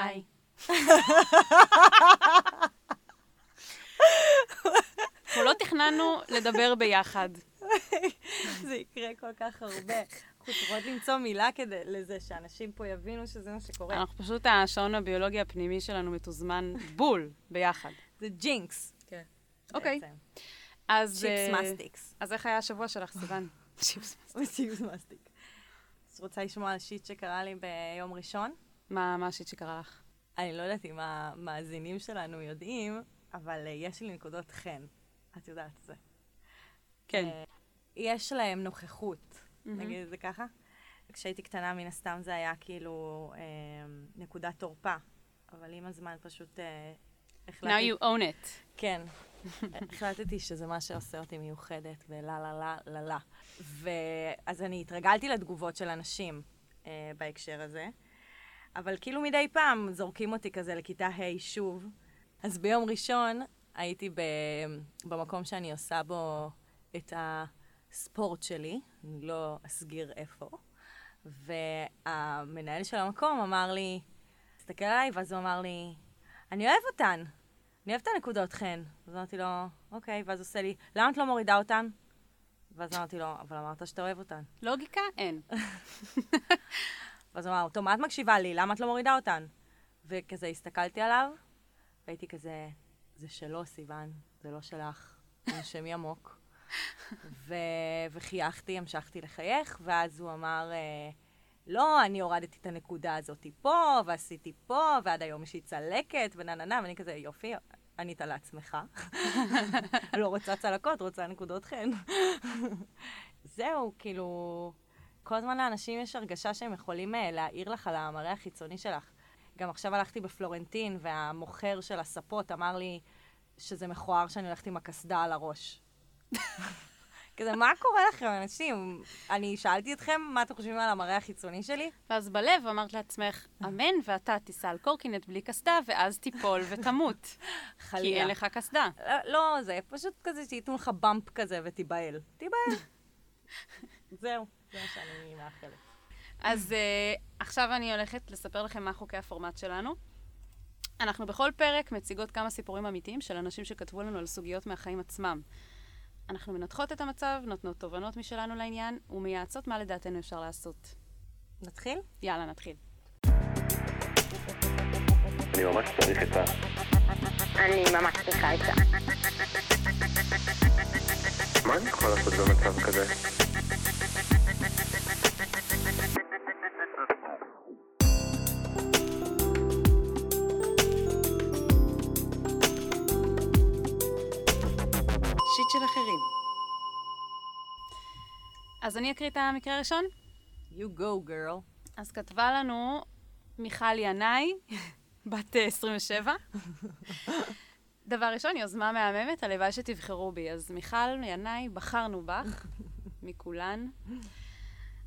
היי. אנחנו לא תכננו לדבר ביחד. זה קורה כל כך הרבה. אנחנו צריכות למצוא מילה קוד לזה, שאנשים פה יבינו שזה מה שקורה. אנחנו פשוט, השעון הביולוגי הפנימי שלנו מתוזמן בול ביחד. זה jinx. כן. אוקיי. אז... צ'יפס אה, מסטיקס. אז איך היה השבוע שלך, סיוון? צ'יפס מסטיק. צ'יפס מסטיק. את רוצה לשמוע על שיט שקרה לי ביום ראשון? מה השיט שקרה לך? אני לא יודעת אם המאזינים שלנו יודעים, אבל אה, יש לי נקודות חן. את יודעת את זה. כן. אה, יש להם נוכחות, מהמם. נגיד את זה ככה. כשהייתי קטנה, מן הסתם זה היה כאילו אה, נקודת תורפה, אבל עם הזמן פשוט אה, Now החלטתי... you own it. כן. החלטתי שזה מה שעושה אותי מיוחדת, ולה לה לה לה לה. ואז אני התרגלתי לתגובות של אנשים אה, בהקשר הזה, אבל כאילו מדי פעם זורקים אותי כזה לכיתה ה' שוב. אז ביום ראשון הייתי ב, במקום שאני עושה בו את הספורט שלי, אני לא אסגיר איפה, והמנהל של המקום אמר לי, תסתכל עליי, ואז הוא אמר לי, אני אוהב אותן. אני אוהב את הנקודות חן. אז אמרתי לו, אוקיי, ואז הוא עושה לי, למה את לא מורידה אותן? ואז אמרתי לו, אבל אמרת שאתה אוהב אותן. לוגיקה? אין. ואז הוא אמר, טוב, מה את מקשיבה לי? למה את לא מורידה אותן? וכזה הסתכלתי עליו, והייתי כזה, זה שלו, סיוון, זה לא שלך. נשמי עמוק. ו... וחייכתי, המשכתי לחייך, ואז הוא אמר, אה, לא, אני הורדתי את הנקודה הזאת פה, ועשיתי פה, ועד היום יש לי צלקת, ונה נה נה, ואני כזה, יופי, ענית לעצמך. לא רוצה צלקות, רוצה נקודות חן. זהו, כאילו, כל הזמן לאנשים יש הרגשה שהם יכולים אה, להעיר לך על המראה החיצוני שלך. גם עכשיו הלכתי בפלורנטין, והמוכר של הספות אמר לי שזה מכוער שאני הולכת עם הקסדה על הראש. כזה, מה קורה לכם, אנשים? אני שאלתי אתכם מה אתם חושבים על המראה החיצוני שלי? ואז בלב אמרת לעצמך, אמן, ואתה תיסע על קורקינט בלי קסדה, ואז תיפול ותמות. כי חלילה. אין לך קסדה. לא, לא, זה פשוט כזה שייתנו לך באמפ כזה ותיבהל. תיבהל. זהו, זה מה שאני מאחלת. אז uh, עכשיו אני הולכת לספר לכם מה חוקי הפורמט שלנו. אנחנו בכל פרק מציגות כמה סיפורים אמיתיים של אנשים שכתבו לנו על סוגיות מהחיים עצמם. אנחנו מנתחות את המצב, נותנות תובנות משלנו לעניין, ומייעצות מה לדעתנו אפשר לעשות. נתחיל? יאללה, נתחיל. אני ממש צריך עצה. אני ממש צריכה עצה. מה אני יכול לעשות במצב כזה? אז אני אקריא את המקרה הראשון? You go, girl. אז כתבה לנו מיכל ינאי, בת אה, 27. דבר ראשון, יוזמה מהממת, הלוואי שתבחרו בי. אז מיכל ינאי, בחרנו בך, מכולן.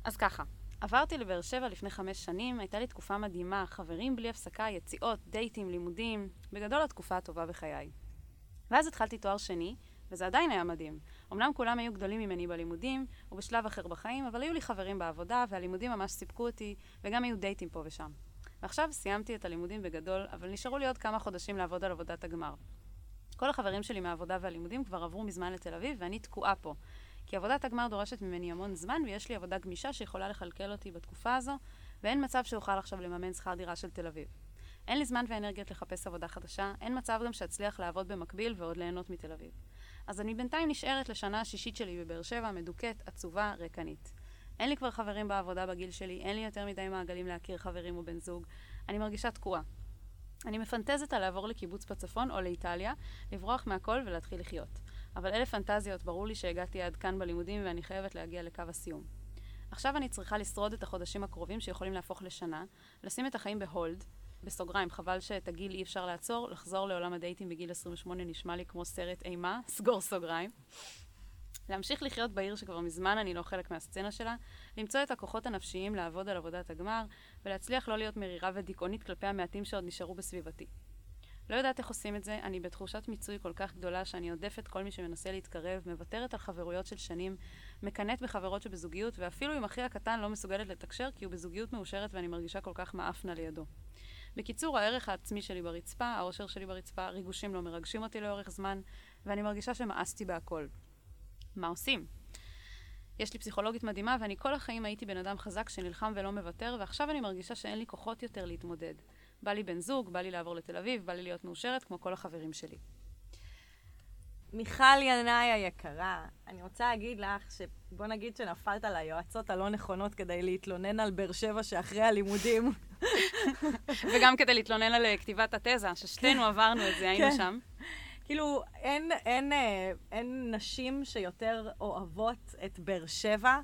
אז ככה, עברתי לבאר שבע לפני חמש שנים, הייתה לי תקופה מדהימה, חברים בלי הפסקה, יציאות, דייטים, לימודים, בגדול התקופה הטובה בחיי. ואז התחלתי תואר שני, וזה עדיין היה מדהים. אמנם כולם היו גדולים ממני בלימודים, ובשלב אחר בחיים, אבל היו לי חברים בעבודה, והלימודים ממש סיפקו אותי, וגם היו דייטים פה ושם. ועכשיו סיימתי את הלימודים בגדול, אבל נשארו לי עוד כמה חודשים לעבוד על עבודת הגמר. כל החברים שלי מהעבודה והלימודים כבר עברו מזמן לתל אביב, ואני תקועה פה. כי עבודת הגמר דורשת ממני המון זמן, ויש לי עבודה גמישה שיכולה לכלכל אותי בתקופה הזו, ואין מצב שאוכל עכשיו לממן שכר דירה של תל אביב. אין לי זמן ואנרגיות לחפש עבודה חדשה, אין מצב גם שאצליח לעבוד במקביל ועוד ליהנות מתל אביב. אז אני בינתיים נשארת לשנה השישית שלי בבאר שבע, מדוכאת, עצובה, ריקנית. אין לי כבר חברים בעבודה בגיל שלי, אין לי יותר מדי מעגלים להכיר חברים או בן זוג. אני מרגישה תקועה. אני מפנטזת על לעבור לקיבוץ בצפון או לאיטליה, לברוח מהכל ולהתחיל לחיות. אבל אלה פנטזיות, ברור לי שהגעתי עד כאן בלימודים ואני חייבת להגיע לקו הסיום. עכשיו אני צריכה לשרוד את החודשים הקרובים שיכולים להפוך לשנה, לשים את החיים בהולד, בסוגריים, חבל שאת הגיל אי אפשר לעצור, לחזור לעולם הדייטים בגיל 28 נשמע לי כמו סרט אימה, סגור סוגריים. להמשיך לחיות בעיר שכבר מזמן אני לא חלק מהסצנה שלה, למצוא את הכוחות הנפשיים לעבוד על עבודת הגמר, ולהצליח לא להיות מרירה ודיכאונית כלפי המעטים שעוד נשארו בסביבתי. לא יודעת איך עושים את זה, אני בתחושת מיצוי כל כך גדולה שאני עודפת כל מי שמנסה להתקרב, מוותרת על חברויות של שנים, מקנאת בחברות שבזוגיות, ואפילו עם אחי הקטן לא מסוגלת לתקשר כי הוא בזוגיות מאושרת ואני מרגישה כל כך מאפנה לידו. בקיצור, הערך העצמי שלי ברצפה, האושר שלי ברצפה, ריגושים לא מרגשים אותי לאורך זמן, ואני מרגישה שמאסתי בהכל. מה עושים? יש לי פסיכולוגית מדהימה, ואני כל החיים הייתי בן אדם חזק שנלחם ולא מוותר, ועכשיו אני מרגישה שאין לי כוחות יותר להתמודד. בא לי בן זוג, בא לי לעבור לתל אביב, בא לי להיות מאושרת, כמו כל החברים שלי. מיכל ינאי היקרה, אני רוצה להגיד לך שבוא נגיד שנפלת ליועצות הלא נכונות כדי להתלונן על באר שבע שאחרי הלימודים. וגם כדי להתלונן על אה, כתיבת התזה, ששתינו עברנו את זה, היינו כן. שם. כאילו, אין, אין, אה, אין נשים שיותר אוהבות את באר שבע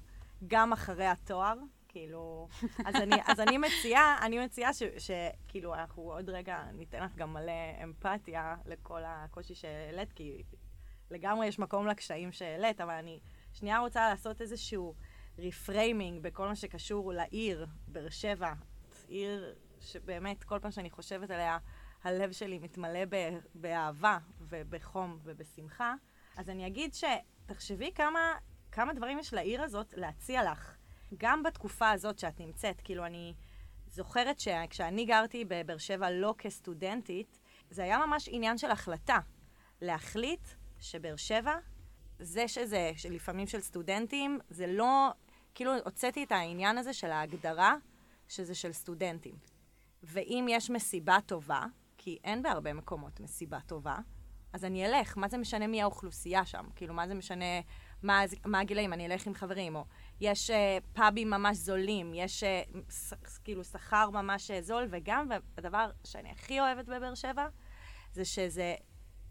גם אחרי התואר. כאילו, אז אני, אז אני מציעה, אני מציעה שכאילו, אנחנו עוד רגע ניתן לך גם מלא אמפתיה לכל הקושי שהעלית, כי לגמרי יש מקום לקשיים שהעלית, אבל אני שנייה רוצה לעשות איזשהו reframing בכל מה שקשור לעיר, באר שבע. עיר שבאמת, כל פעם שאני חושבת עליה, הלב שלי מתמלא ב- באהבה ובחום ובשמחה. אז אני אגיד שתחשבי כמה, כמה דברים יש לעיר הזאת להציע לך, גם בתקופה הזאת שאת נמצאת. כאילו, אני זוכרת שכשאני גרתי בבאר שבע לא כסטודנטית, זה היה ממש עניין של החלטה. להחליט שבאר שבע, זה שזה, לפעמים של סטודנטים, זה לא, כאילו הוצאתי את העניין הזה של ההגדרה שזה של סטודנטים. ואם יש מסיבה טובה, כי אין בהרבה מקומות מסיבה טובה, אז אני אלך. מה זה משנה מי האוכלוסייה שם? כאילו, מה זה משנה מה, מה הגילאים? אני אלך עם חברים. או יש uh, פאבים ממש זולים, יש uh, ס, כאילו שכר ממש uh, זול, וגם, והדבר שאני הכי אוהבת בבאר שבע, זה שזה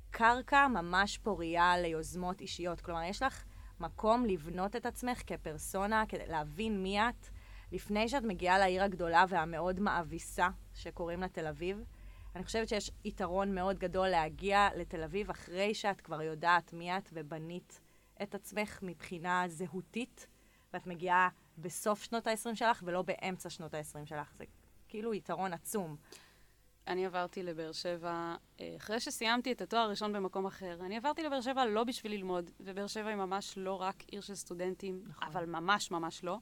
קרקע ממש פורייה ליוזמות אישיות. כלומר, יש לך מקום לבנות את עצמך כפרסונה, כדי להבין מי את, לפני שאת מגיעה לעיר הגדולה והמאוד מאביסה שקוראים לה תל אביב. אני חושבת שיש יתרון מאוד גדול להגיע לתל אביב אחרי שאת כבר יודעת מי את ובנית את עצמך מבחינה זהותית, ואת מגיעה בסוף שנות ה-20 שלך ולא באמצע שנות ה-20 שלך. זה כאילו יתרון עצום. אני עברתי לבאר שבע, אה, אחרי שסיימתי את התואר הראשון במקום אחר, אני עברתי לבאר שבע לא בשביל ללמוד, ובאר שבע היא ממש לא רק עיר של סטודנטים, נכון. אבל ממש ממש לא.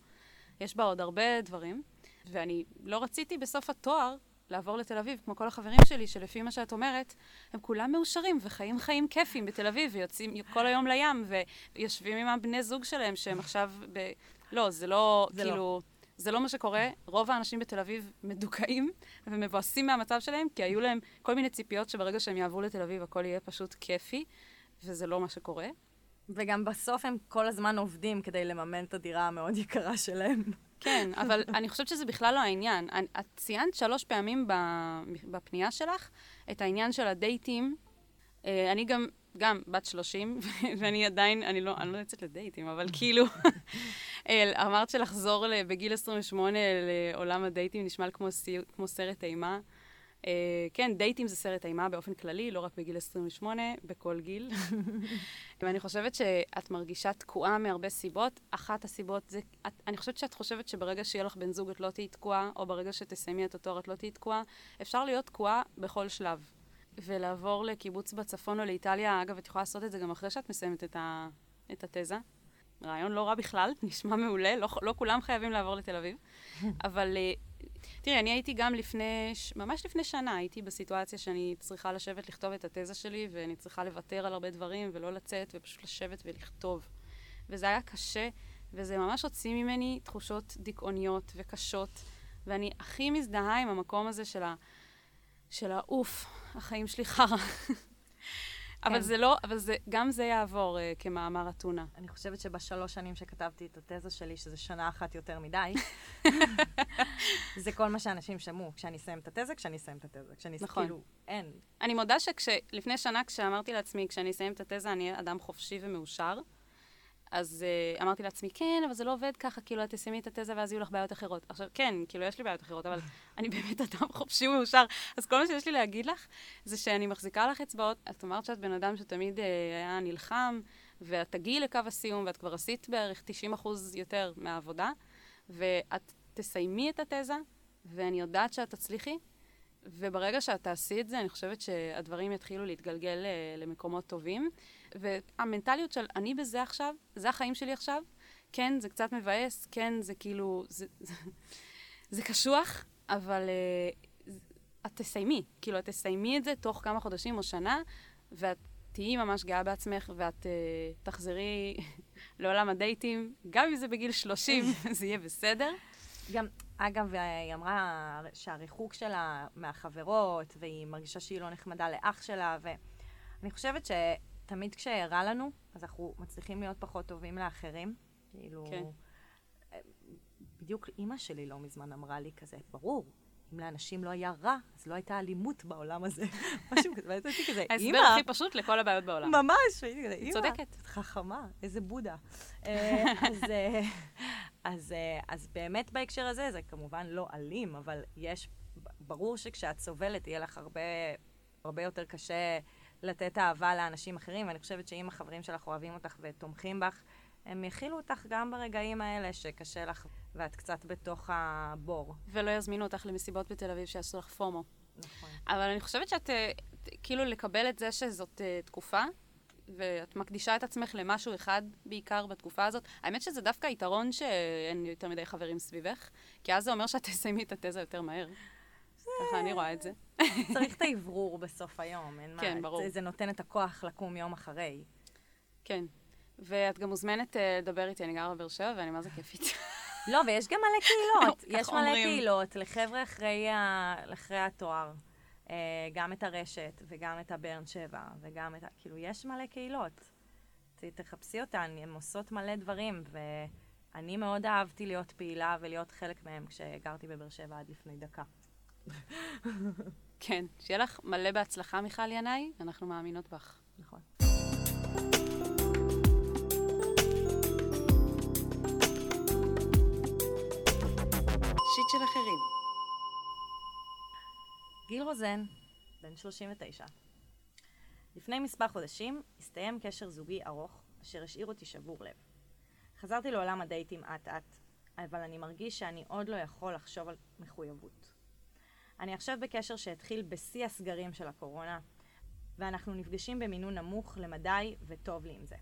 יש בה עוד הרבה דברים, ואני לא רציתי בסוף התואר לעבור לתל אביב, כמו כל החברים שלי, שלפי מה שאת אומרת, הם כולם מאושרים וחיים חיים כיפים בתל אביב, ויוצאים כל היום לים, ויושבים עם הבני זוג שלהם, שהם עכשיו ב... לא, זה לא, זה לא. כאילו... זה לא מה שקורה, רוב האנשים בתל אביב מדוכאים ומבואסים מהמצב שלהם, כי היו להם כל מיני ציפיות שברגע שהם יעברו לתל אביב הכל יהיה פשוט כיפי, וזה לא מה שקורה. וגם בסוף הם כל הזמן עובדים כדי לממן את הדירה המאוד יקרה שלהם. כן, אבל אני חושבת שזה בכלל לא העניין. את ציינת שלוש פעמים בפנייה שלך את העניין של הדייטים. אה, אני גם, גם בת 30, ואני עדיין, אני לא, אני לא יוצאת לדייטים, אבל כאילו, אמרת שלחזור בגיל 28 לעולם הדייטים נשמע כמו, סי- כמו סרט אימה. אה, כן, דייטים זה סרט אימה באופן כללי, לא רק בגיל 28, בכל גיל. ואני חושבת שאת מרגישה תקועה מהרבה סיבות. אחת הסיבות זה, את, אני חושבת שאת חושבת שברגע שיהיה לך בן זוג את לא תהיי תקועה, או ברגע שתסיימי את התואר את לא תהיי תקועה. אפשר להיות תקועה בכל שלב. ולעבור לקיבוץ בצפון או לאיטליה, אגב, את יכולה לעשות את זה גם אחרי שאת מסיימת את, ה, את התזה. רעיון לא רע בכלל, נשמע מעולה, לא, לא כולם חייבים לעבור לתל אביב. אבל אה, תראי, אני הייתי גם לפני, ממש לפני שנה, הייתי בסיטואציה שאני צריכה לשבת לכתוב את התזה שלי, ואני צריכה לוותר על הרבה דברים, ולא לצאת, ופשוט לשבת ולכתוב. וזה היה קשה, וזה ממש הוציא ממני תחושות דיכאוניות וקשות, ואני הכי מזדהה עם המקום הזה של ה... של האוף, החיים שלי חרא. אבל זה לא, אבל זה, גם זה יעבור uh, כמאמר אתונה. אני חושבת שבשלוש שנים שכתבתי את התזה שלי, שזה שנה אחת יותר מדי, זה כל מה שאנשים שמעו. כשאני אסיים את התזה, כשאני אסיים את התזה. כשאני... נכון. כאילו, אין. אני מודה שלפני שנה, כשאמרתי לעצמי, כשאני אסיים את התזה, אני אדם חופשי ומאושר, אז uh, אמרתי לעצמי, כן, אבל זה לא עובד ככה, כאילו, את תסיימי את התזה ואז יהיו לך בעיות אחרות. עכשיו, כן, כאילו, יש לי בעיות אחרות, אבל אני באמת אדם חופשי ומאושר. אז כל מה שיש לי להגיד לך, זה שאני מחזיקה לך אצבעות. את אמרת שאת בן אדם שתמיד uh, היה נלחם, ואת תגיעי לקו הסיום, ואת כבר עשית בערך 90 אחוז יותר מהעבודה, ואת תסיימי את התזה, ואני יודעת שאת תצליחי, וברגע שאת תעשי את זה, אני חושבת שהדברים יתחילו להתגלגל אה, למקומות טובים. והמנטליות של אני בזה עכשיו, זה החיים שלי עכשיו, כן, זה קצת מבאס, כן, זה כאילו, זה, זה, זה קשוח, אבל uh, את תסיימי. כאילו, את תסיימי את זה תוך כמה חודשים או שנה, ואת תהיי ממש גאה בעצמך, ואת uh, תחזרי לעולם הדייטים, גם אם זה בגיל 30, זה יהיה בסדר. גם, אגב, היא אמרה שהריחוק שלה מהחברות, והיא מרגישה שהיא לא נחמדה לאח שלה, ואני חושבת שתמיד כשרע לנו, אז אנחנו מצליחים להיות פחות טובים לאחרים. כאילו... כן. בדיוק אימא שלי לא מזמן אמרה לי כזה, ברור, אם לאנשים לא היה רע, אז לא הייתה אלימות בעולם הזה. משהו כזה, ואז הייתי כזה, אימא... ההסבר הכי פשוט לכל הבעיות בעולם. ממש, הייתי כזה, אימא, צודקת. את חכמה, איזה בודה. אה, אז, אה, אה, אז באמת בהקשר הזה, זה כמובן לא אלים, אבל יש, ברור שכשאת סובלת, יהיה לך הרבה יותר קשה לתת אהבה לאנשים אחרים, ואני חושבת שאם החברים שלך אוהבים אותך ותומכים בך, הם יכילו אותך גם ברגעים האלה שקשה לך ואת קצת בתוך הבור. ולא יזמינו אותך למסיבות בתל אביב שיעשו לך פומו. נכון. אבל אני חושבת שאת, אה, כאילו, לקבל את זה שזאת אה, תקופה, ואת מקדישה את עצמך למשהו אחד בעיקר בתקופה הזאת. האמת שזה דווקא יתרון שאין יותר מדי חברים סביבך, כי אז זה אומר שאת תסיימי את התזה יותר מהר. ככה אני רואה את זה. צריך את האוורור בסוף היום, אין מה. כן, ברור. זה, זה נותן את הכוח לקום יום אחרי. כן. ואת גם מוזמנת אה, לדבר איתי, אני גרה בבאר שבע ואני מה זה כיפית. לא, ויש גם מלא קהילות. יש מלא. קהילות לחבר'ה אחרי, ה... אחרי התואר. אה, גם את הרשת, וגם את הברן 7, וגם את ה... כאילו, יש מלא קהילות. תחפשי אותן, הן עושות מלא דברים, ואני מאוד אהבתי להיות פעילה ולהיות חלק מהם כשגרתי בבאר שבע עד לפני דקה. כן. שיהיה לך מלא בהצלחה, מיכל ינאי, אנחנו מאמינות בך. נכון. שיט של אחרים. גיל רוזן, בן 39. לפני מספר חודשים הסתיים קשר זוגי ארוך, אשר השאיר אותי שבור לב. חזרתי לעולם הדייטים אט-אט, אבל אני מרגיש שאני עוד לא יכול לחשוב על מחויבות. אני עכשיו בקשר שהתחיל בשיא הסגרים של הקורונה, ואנחנו נפגשים במינון נמוך למדי וטוב לי עם זה.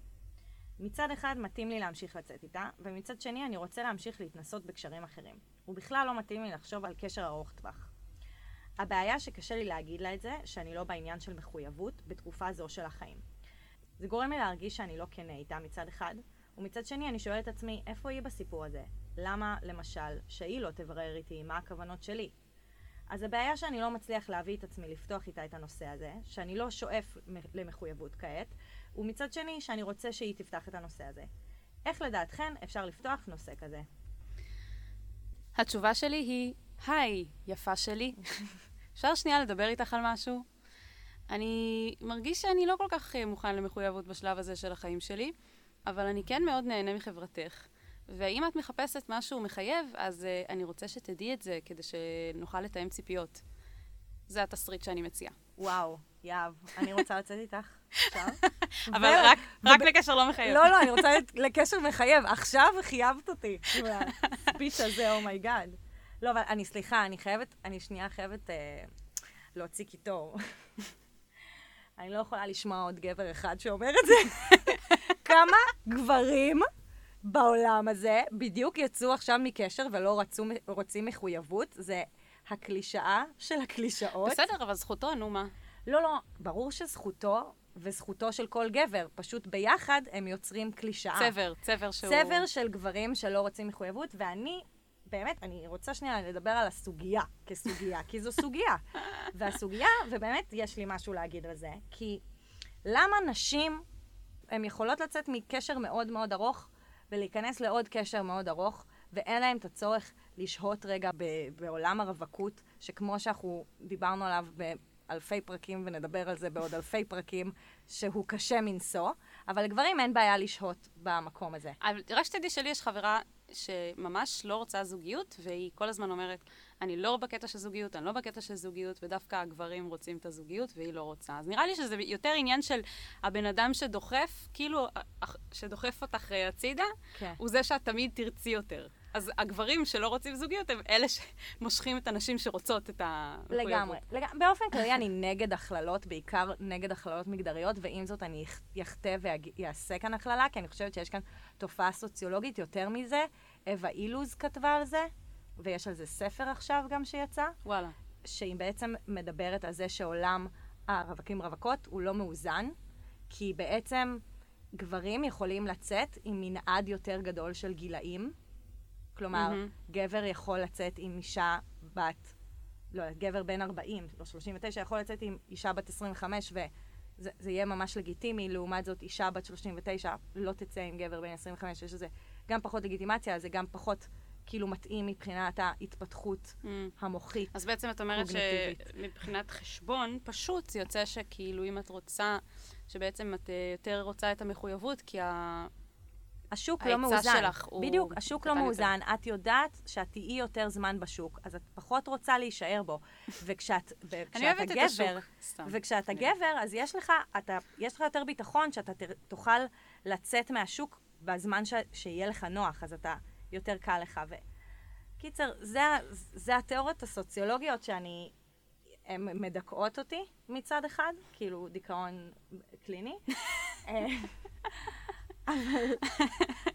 מצד אחד מתאים לי להמשיך לצאת איתה, ומצד שני אני רוצה להמשיך להתנסות בקשרים אחרים. ובכלל לא מתאים לי לחשוב על קשר ארוך טווח. הבעיה שקשה לי להגיד לה את זה, שאני לא בעניין של מחויבות בתקופה זו של החיים. זה גורם לי להרגיש שאני לא כנה איתה מצד אחד, ומצד שני אני שואלת את עצמי, איפה היא בסיפור הזה? למה, למשל, שהיא לא תברר איתי מה הכוונות שלי? אז הבעיה שאני לא מצליח להביא את עצמי לפתוח איתה את הנושא הזה, שאני לא שואף למחויבות כעת, ומצד שני שאני רוצה שהיא תפתח את הנושא הזה. איך לדעתכן אפשר לפתוח נושא כזה? התשובה שלי היא, היי, יפה שלי. אפשר שנייה לדבר איתך על משהו? אני מרגיש שאני לא כל כך אה, מוכן למחויבות בשלב הזה של החיים שלי, אבל אני כן מאוד נהנה מחברתך. ואם את מחפשת משהו מחייב, אז uh, אני רוצה שתדעי את זה, כדי שנוכל לתאם ציפיות. זה התסריט שאני מציעה. וואו, יהב, אני רוצה לצאת איתך עכשיו. אבל ו- רק, רק וב- לקשר לא מחייב. לא, לא, אני רוצה לת- לקשר מחייב. עכשיו חייבת אותי. ה speech הזה, oh my God. לא, אבל אני, סליחה, אני חייבת, אני שנייה חייבת אה, להוציא קיטור. אני לא יכולה לשמוע עוד גבר אחד שאומר את זה. כמה גברים בעולם הזה בדיוק יצאו עכשיו מקשר ולא רצו, רוצים מחויבות? זה הקלישאה של הקלישאות. בסדר, אבל זכותו, נו מה. לא, לא, ברור שזכותו וזכותו של כל גבר. פשוט ביחד הם יוצרים קלישאה. צבר, צבר שהוא... צבר של גברים שלא רוצים מחויבות, ואני, באמת, אני רוצה שנייה לדבר על הסוגיה כסוגיה, כי זו סוגיה. והסוגיה, ובאמת יש לי משהו להגיד על זה, כי למה נשים, הן יכולות לצאת מקשר מאוד מאוד ארוך ולהיכנס לעוד קשר מאוד ארוך, ואין להן את הצורך לשהות רגע ב- בעולם הרווקות, שכמו שאנחנו דיברנו עליו באלפי פרקים, ונדבר על זה בעוד אלפי פרקים, שהוא קשה מנשוא, אבל לגברים אין בעיה לשהות במקום הזה. אבל רק שתדעי שלי יש חברה שממש לא רוצה זוגיות, והיא כל הזמן אומרת, אני לא בקטע של זוגיות, אני לא בקטע של זוגיות, ודווקא הגברים רוצים את הזוגיות והיא לא רוצה. אז נראה לי שזה יותר עניין של הבן אדם שדוחף, כאילו, שדוחף אותך אה, הצידה, כן. הוא זה שאת תמיד תרצי יותר. אז הגברים שלא רוצים זוגיות הם אלה שמושכים את הנשים שרוצות את המחויבות. לגמרי. לג... באופן כללי אני נגד הכללות, בעיקר נגד הכללות מגדריות, ועם זאת אני יחטא ויעשה כאן הכללה, כי אני חושבת שיש כאן תופעה סוציולוגית יותר מזה. אווה אילוז כתבה על זה, ויש על זה ספר עכשיו גם שיצא, וואלה. שהיא בעצם מדברת על זה שעולם הרווקים רווקות הוא לא מאוזן, כי בעצם גברים יכולים לצאת עם מנעד יותר גדול של גילאים. כלומר, מהמם. גבר יכול לצאת עם אישה בת, לא, גבר בן 40, לא 39, יכול לצאת עם אישה בת 25, וזה זה יהיה ממש לגיטימי. לעומת זאת, אישה בת 39 לא תצא עם גבר בן 25, יש לזה גם פחות לגיטימציה, זה גם פחות כאילו מתאים מבחינת ההתפתחות Mm. המוחית. אז בעצם את אומרת. שמבחינת חשבון, פשוט זה יוצא שכאילו אם את רוצה, שבעצם את אה, יותר רוצה את המחויבות, כי ה... השוק לא מאוזן. שלך הוא בדיוק, השוק לא קטן יותר. מאוזן. את יודעת שאת תהיי יותר זמן בשוק, אז את פחות רוצה להישאר בו. וכשאת, הגבר, סתם. וכשאתה גבר, אז יש לך, אתה, יש לך יותר ביטחון שאתה תוכל לצאת מהשוק בזמן ש, שיהיה לך נוח, אז אתה, יותר קל לך. ו... קיצר, זה, זה התיאוריות הסוציולוגיות שאני, הן מדכאות אותי מצד אחד, כאילו דיכאון קליני. אבל,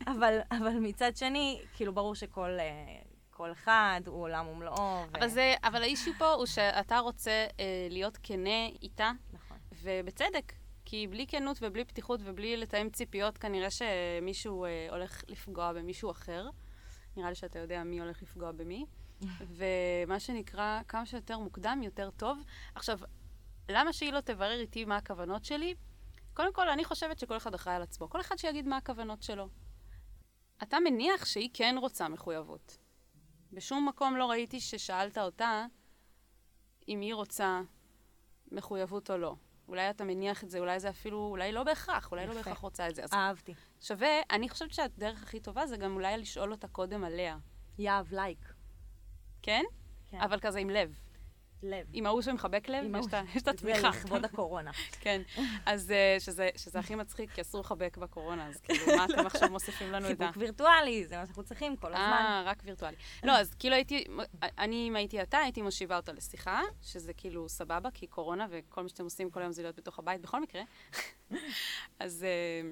אבל, אבל מצד שני, כאילו ברור שכל אה, כל אחד הוא עולם ומלואו. ו... אבל זה, אבל האישו פה הוא שאתה רוצה אה, להיות כנה איתה, נכון. ובצדק. כי בלי כנות ובלי פתיחות ובלי לתאם ציפיות, כנראה שמישהו אה, הולך לפגוע במישהו אחר. נראה לי שאתה יודע מי הולך לפגוע במי. ומה שנקרא, כמה שיותר מוקדם, יותר טוב. עכשיו, למה שהיא לא תברר איתי מה הכוונות שלי? קודם כל, אני חושבת שכל אחד אחראי על עצמו. כל אחד שיגיד מה הכוונות שלו. אתה מניח שהיא כן רוצה מחויבות. בשום מקום לא ראיתי ששאלת אותה אם היא רוצה מחויבות או לא. אולי אתה מניח את זה, אולי זה אפילו, אולי לא בהכרח, אולי לא יפה. בהכרח רוצה את זה. אז אהבתי. שווה, אני חושבת שהדרך הכי טובה זה גם אולי לשאול אותה קודם עליה. יהב לייק. כן? כן. אבל כזה עם לב. לב. עם ההוא שמחבק לב, עם יש את התמיכה. זה לכבוד הקורונה. כן. אז אה, שזה שזה הכי מצחיק, כי אסור לחבק בקורונה, אז כאילו, מה אתם עכשיו מוסיפים לנו את ה... חיבוק וירטואלי, זה מה שאנחנו צריכים כל הזמן. אה, רק וירטואלי. לא, אז כאילו הייתי, אני, אם הייתי אתה, הייתי מושיבה אותה לשיחה, שזה כאילו סבבה, כי קורונה וכל מה שאתם עושים כל היום זה להיות בתוך הבית, בכל מקרה. אז אה,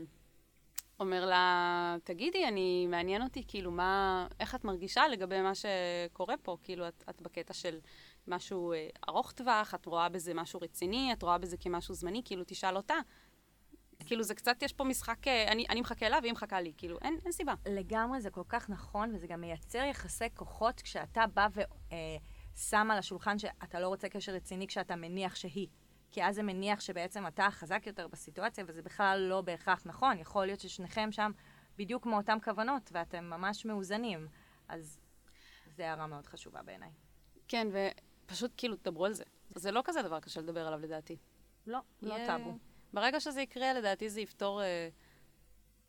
אומר לה, תגידי, אני, מעניין אותי, כאילו, מה, איך את מרגישה לגבי מה שקורה פה? כאילו, את, את בקטע של משהו אה, ארוך טווח, את רואה בזה משהו רציני, את רואה בזה כמשהו זמני, כאילו, תשאל אותה. כאילו, זה קצת, יש פה משחק, אה, אני, אני מחכה לה והיא מחכה לי, כאילו, אין, אין סיבה. לגמרי, זה כל כך נכון, וזה גם מייצר יחסי כוחות כשאתה בא ושם על השולחן שאתה לא רוצה קשר רציני כשאתה מניח שהיא. כי אז זה מניח שבעצם אתה חזק יותר בסיטואציה, וזה בכלל לא בהכרח נכון. יכול להיות ששניכם שם בדיוק מאותן כוונות, ואתם ממש מאוזנים. אז זו הערה מאוד חשובה בעיניי. כן, ופשוט כאילו תדברו על זה. זה לא כזה דבר קשה לדבר עליו לדעתי. לא, לא טאבו. ברגע שזה יקרה, לדעתי זה יפתור אה,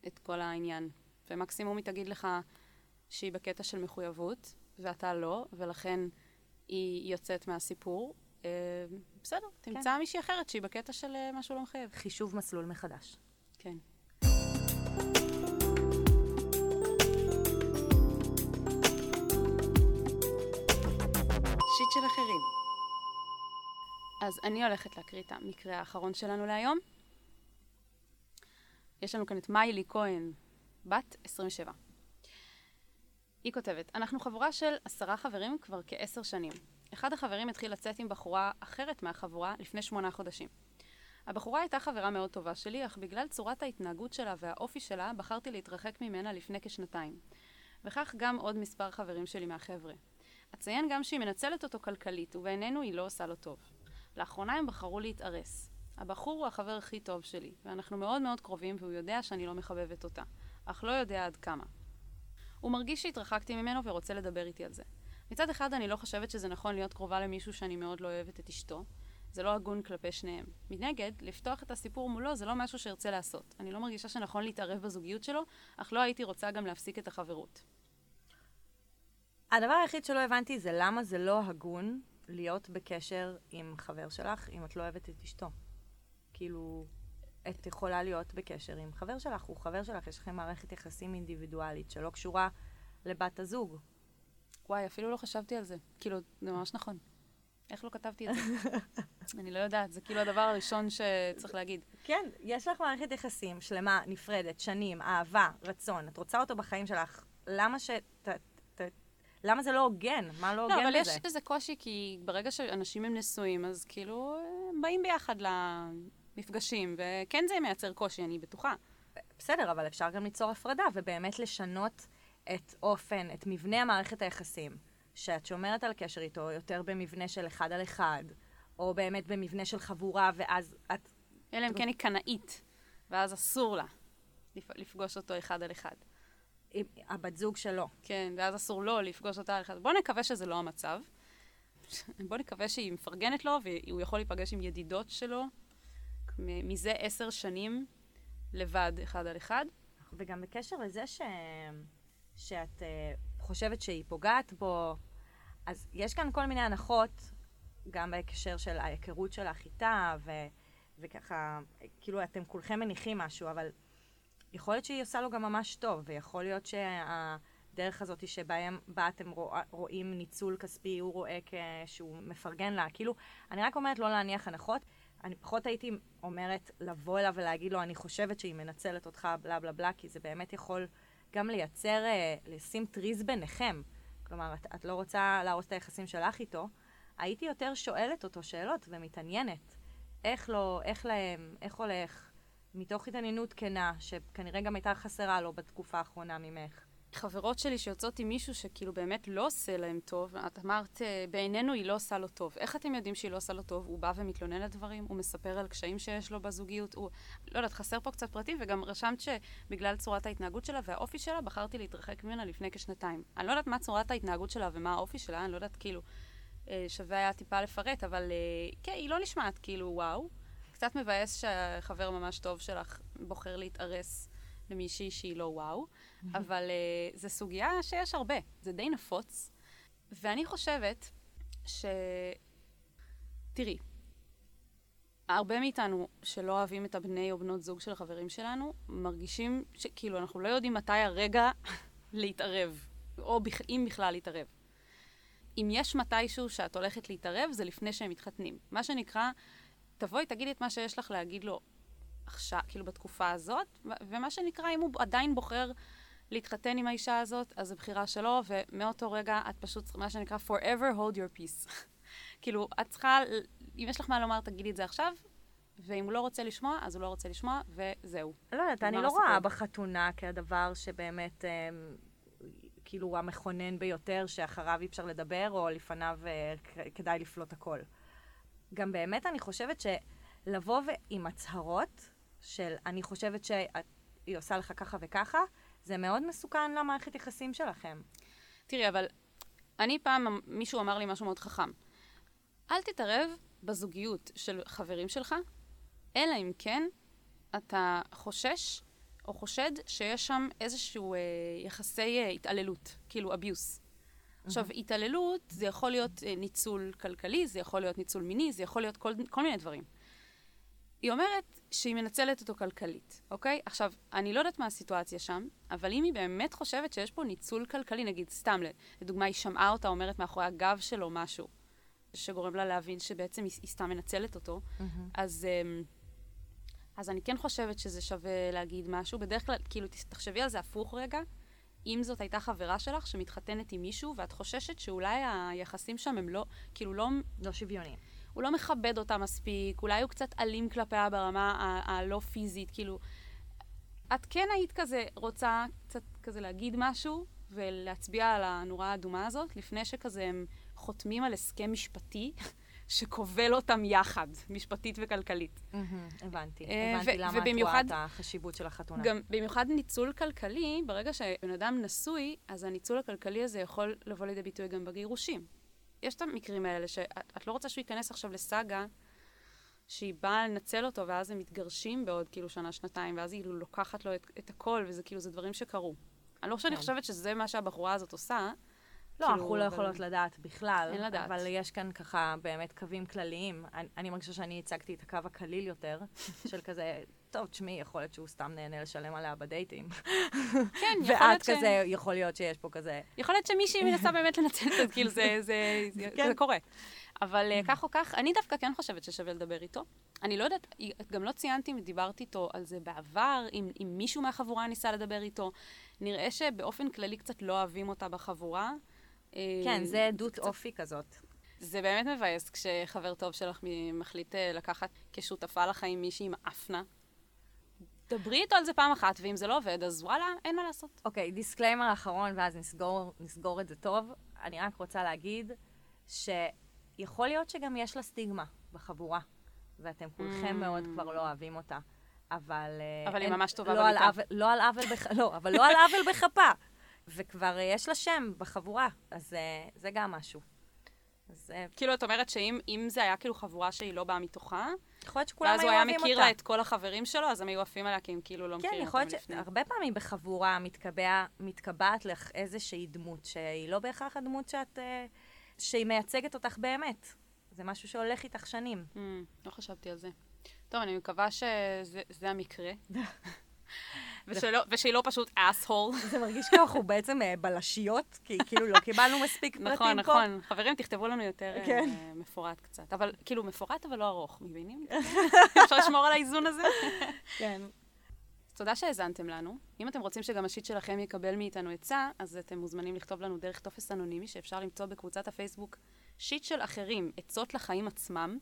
את כל העניין. ומקסימום היא תגיד לך שהיא בקטע של מחויבות, ואתה לא, ולכן היא יוצאת מהסיפור. אה, בסדר, תמצא מישהי אחרת שהיא בקטע של אה, משהו לא מחייב. חישוב מסלול מחדש. כן. שיט של אחרים. אז אני הולכת להקריא את המקרה האחרון שלנו להיום. יש לנו כאן את מיילי כהן, בת 27. היא כותבת, אנחנו חבורה של עשרה חברים כבר כעשר שנים. אחד החברים התחיל לצאת עם בחורה אחרת מהחבורה לפני שמונה חודשים. הבחורה הייתה חברה מאוד טובה שלי, אך בגלל צורת ההתנהגות שלה והאופי שלה, בחרתי להתרחק ממנה לפני כשנתיים. וכך גם עוד מספר חברים שלי מהחבר'ה. אציין גם שהיא מנצלת אותו כלכלית, ובעינינו היא לא עושה לו טוב. לאחרונה הם בחרו להתארס. הבחור הוא החבר הכי טוב שלי, ואנחנו מאוד מאוד קרובים, והוא יודע שאני לא מחבבת אותה, אך לא יודע עד כמה. הוא מרגיש שהתרחקתי ממנו ורוצה לדבר איתי על זה. מצד אחד, אני לא חושבת שזה נכון להיות קרובה למישהו שאני מאוד לא אוהבת את אשתו. זה לא הגון כלפי שניהם. מנגד, לפתוח את הסיפור מולו זה לא משהו שארצה לעשות. אני לא מרגישה שנכון להתערב בזוגיות שלו, אך לא הייתי רוצה גם להפסיק את החברות. הדבר היחיד שלא הבנתי זה למה זה לא הגון להיות בקשר עם חבר שלך אם את לא אוהבת את אשתו. כאילו, את יכולה להיות בקשר עם חבר שלך, הוא חבר שלך, יש לכם מערכת יחסים אינדיבידואלית שלא קשורה לבת הזוג. וואי, אפילו לא חשבתי על זה. כאילו, זה ממש נכון. איך לא כתבתי את זה? אני לא יודעת, זה כאילו הדבר הראשון שצריך להגיד. כן, יש לך מערכת יחסים שלמה, נפרדת, שנים, אהבה, רצון, את רוצה אותו בחיים שלך, למה ש... למה זה לא הוגן? מה לא לא, הוגן אבל יש בזה? איזה קושי, כי ברגע שאנשים הם נשואים, אז כאילו, הם באים ביחד למפגשים, וכן זה מייצר קושי, אני בטוחה. בסדר, אבל אפשר גם ליצור הפרדה ובאמת לשנות את אופן, את מבנה המערכת היחסים. שאת שומרת על קשר איתו יותר במבנה של אחד על אחד, או באמת במבנה של חבורה, ואז את... אלא אם כן היא קנאית, ואז אסור לה לפ- לפגוש אותו אחד על אחד. הבת זוג שלו. כן, ואז אסור לו לפגוש אותה. בוא נקווה שזה לא המצב. בוא נקווה שהיא מפרגנת לו, והוא יכול להיפגש עם ידידות שלו מזה עשר שנים לבד, אחד על אחד. וגם בקשר לזה ש... שאת uh, חושבת שהיא פוגעת בו, אז יש כאן כל מיני הנחות, גם בהקשר של ההיכרות שלך איתה, ו... וככה, כאילו אתם כולכם מניחים משהו, אבל יכול להיות שהיא עושה לו גם ממש טוב, ויכול להיות שהדרך הזאת שבה בה אתם רוא, רואים ניצול כספי, הוא רואה שהוא מפרגן לה, כאילו, אני רק אומרת לא להניח הנחות. אני פחות הייתי אומרת לבוא אליו ולהגיד לו, אני חושבת שהיא מנצלת אותך, בלה בלה בלה, כי זה באמת יכול גם לייצר, אה, לשים טריז ביניכם. כלומר, את, את לא רוצה להרוס את היחסים שלך איתו. הייתי יותר שואלת אותו שאלות ומתעניינת. איך לא, איך להם, איך הולך, מתוך התעניינות כנה, שכנראה גם הייתה חסרה לו בתקופה האחרונה ממך. חברות שלי שיוצאות עם מישהו שכאילו באמת לא עושה להם טוב, את אמרת, אה, בעינינו היא לא עושה לו טוב. איך אתם יודעים שהיא לא עושה לו טוב? הוא בא ומתלונן על דברים, הוא מספר על קשיים שיש לו בזוגיות, הוא... לא יודעת, חסר פה קצת פרטים, וגם רשמת שבגלל צורת ההתנהגות שלה והאופי שלה, בחרתי להתרחק ממנה לפני כשנתיים. אני לא יודעת מה צורת ההתנהגות שלה ומה האופי שלה, אני לא יודעת, כאילו, אה, שווה היה טיפה לפרט, אבל אה, כן, היא לא נשמעת כאילו וואו. קצת מבאס שהחבר ממש טוב שלך בוחר להתארס למישהי שהיא לא וואו, אבל uh, זו סוגיה שיש הרבה, זה די נפוץ, ואני חושבת ש... תראי, הרבה מאיתנו שלא אוהבים את הבני או בנות זוג של החברים שלנו, מרגישים שכאילו אנחנו לא יודעים מתי הרגע להתערב, או בכ... אם בכלל להתערב. אם יש מתישהו שאת הולכת להתערב, זה לפני שהם מתחתנים. מה שנקרא, תבואי, תגידי את מה שיש לך להגיד לו עכשיו, כאילו בתקופה הזאת, ומה שנקרא, אם הוא עדיין בוחר להתחתן עם האישה הזאת, אז זו בחירה שלו, ומאותו רגע את פשוט, מה שנקרא, forever hold your peace. כאילו, את צריכה, אם יש לך מה לומר, תגידי את זה עכשיו, ואם הוא לא רוצה לשמוע, אז הוא לא רוצה לשמוע, וזהו. לא יודעת, אני לא רואה בחתונה כדבר שבאמת, אה, כאילו, המכונן ביותר, שאחריו אי אפשר לדבר, או לפניו אה, כדאי לפלוט הכל. גם באמת אני חושבת שלבוא עם הצהרות, של אני חושבת שהיא עושה לך ככה וככה, זה מאוד מסוכן למערכת יחסים שלכם. תראי, אבל אני פעם, מישהו אמר לי משהו מאוד חכם. אל תתערב בזוגיות של חברים שלך, אלא אם כן אתה חושש או חושד שיש שם איזשהו אה, יחסי אה, התעללות, כאילו abuse. עכשיו, התעללות זה יכול להיות אה, ניצול כלכלי, זה יכול להיות ניצול מיני, זה יכול להיות כל, כל מיני דברים. היא אומרת שהיא מנצלת אותו כלכלית, אוקיי? עכשיו, אני לא יודעת מה הסיטואציה שם, אבל אם היא באמת חושבת שיש פה ניצול כלכלי, נגיד, סתם, לדוגמה, היא שמעה אותה אומרת מאחורי הגב שלו משהו, שגורם לה להבין שבעצם היא, היא סתם מנצלת אותו, mm-hmm. אז, אמ, אז אני כן חושבת שזה שווה להגיד משהו. בדרך כלל, כאילו, תחשבי על זה הפוך רגע. אם זאת הייתה חברה שלך שמתחתנת עם מישהו, ואת חוששת שאולי היחסים שם הם לא, כאילו, לא... לא שוויוניים. הוא לא מכבד אותה מספיק, אולי הוא קצת אלים כלפיה ברמה הלא פיזית, כאילו... את כן היית כזה רוצה קצת כזה להגיד משהו ולהצביע על הנורה האדומה הזאת, לפני שכזה הם חותמים על הסכם משפטי שכובל אותם יחד, משפטית וכלכלית. הבנתי. הבנתי למה את רואה את החשיבות של החתונה. גם במיוחד ניצול כלכלי, ברגע שבן אדם נשוי, אז הניצול הכלכלי הזה יכול לבוא לידי ביטוי גם בגירושים. יש את המקרים האלה שאת לא רוצה שהוא ייכנס עכשיו לסאגה שהיא באה לנצל אותו, ואז הם מתגרשים בעוד כאילו שנה-שנתיים, ואז היא לוקחת לו את, את הכל, וזה כאילו, זה דברים שקרו. אני לא שאני כן. חושבת שזה מה שהבחורה הזאת עושה. לא, כאילו, אנחנו לא אבל- יכולות לדעת בכלל. אין לדעת. אבל יש כאן ככה באמת קווים כלליים. אני, אני מרגישה שאני הצגתי את הקו הקליל יותר, של כזה, טוב, תשמעי, יכול להיות שהוא סתם נהנה לשלם עליה בדייטים. כן, יכול להיות ואת ש... כזה, יכול להיות שיש פה כזה... יכול להיות שמישהי מנסה באמת לנצל את זה, כאילו זה, זה, זה, כן. זה קורה. אבל אה, כך או כך, אני דווקא כן חושבת ששווה לדבר איתו. אני לא יודעת, גם לא ציינת אם דיברת איתו על זה בעבר, אם, אם מישהו מהחבורה ניסה לדבר איתו. נראה שבאופן כללי קצת לא אוהבים אותה בחבורה, כן, זה עדות אופי כזאת. זה באמת מבאס כשחבר טוב שלך מחליט אה, לקחת כשותפה לחיים מישהי עם אפנה. דברי איתו על זה פעם אחת, ואם זה לא עובד, אז וואלה, אין מה לעשות. אוקיי, disclaimer אחרון, ואז נסגור, נסגור את זה טוב. אני רק רוצה להגיד שיכול להיות שגם יש לה סטיגמה בחבורה, ואתם כולכם Mm. מאוד כבר לא אוהבים אותה. אבל... אה, אבל היא אין- ממש טובה לא במיטה. לא על עוול. לא, אבל לא על עוול בכפה. וכבר אה, יש לה שם בחבורה, אז אה, זה גם משהו. אז אה, כאילו, את אומרת שאם אם זה היה כאילו חבורה שהיא לא באה מתוכה, יכול להיות שכולם ואז היו הוא היה אוהבים אותה. מכיר לה את כל החברים שלו, אז הם היו עפים עליה כי הם כאילו לא כן, מכירים יכול אותם להיות לפני. שהרבה פעמים בחבורה מתקבע, מתקבעת לך איזושהי דמות שהיא לא בהכרח הדמות שאת... שהיא מייצגת אותך באמת. זה משהו שהולך איתך שנים. Mm, לא חשבתי על זה. טוב, אני מקווה שזה זה המקרה. ושהיא לא פשוט אסהול. זה מרגיש כאילו אנחנו בעצם אה, בלשיות, כי כאילו לא קיבלנו מספיק פרטים פה. נכון, נכון. חברים, תכתבו לנו יותר אה, כן. מפורט קצת. אבל כאילו, מפורט אבל לא ארוך, מבינים? אפשר לשמור על האיזון הזה? כן. תודה שהאזנתם לנו. אם אתם רוצים שגם השיט שלכם יקבל מאיתנו עצה, אז אתם מוזמנים לכתוב לנו דרך טופס אנונימי שאפשר למצוא בקבוצת הפייסבוק שיט של אחרים, עצות לחיים עצמם.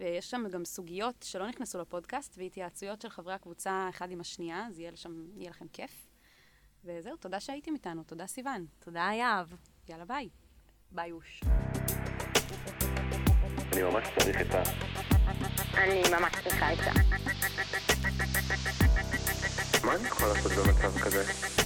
ויש שם גם סוגיות שלא נכנסו לפודקאסט, והתייעצויות של חברי הקבוצה אחד עם השנייה, אז יהיה, לשם, יהיה לכם כיף. וזהו, תודה שהייתם איתנו, תודה סיוון. תודה, יהב. יאללה ביי. ביי אוש. אני ממש צריך את ה... אני ממש צריכה עצה. מה אני יכול לעשות במצב כזה?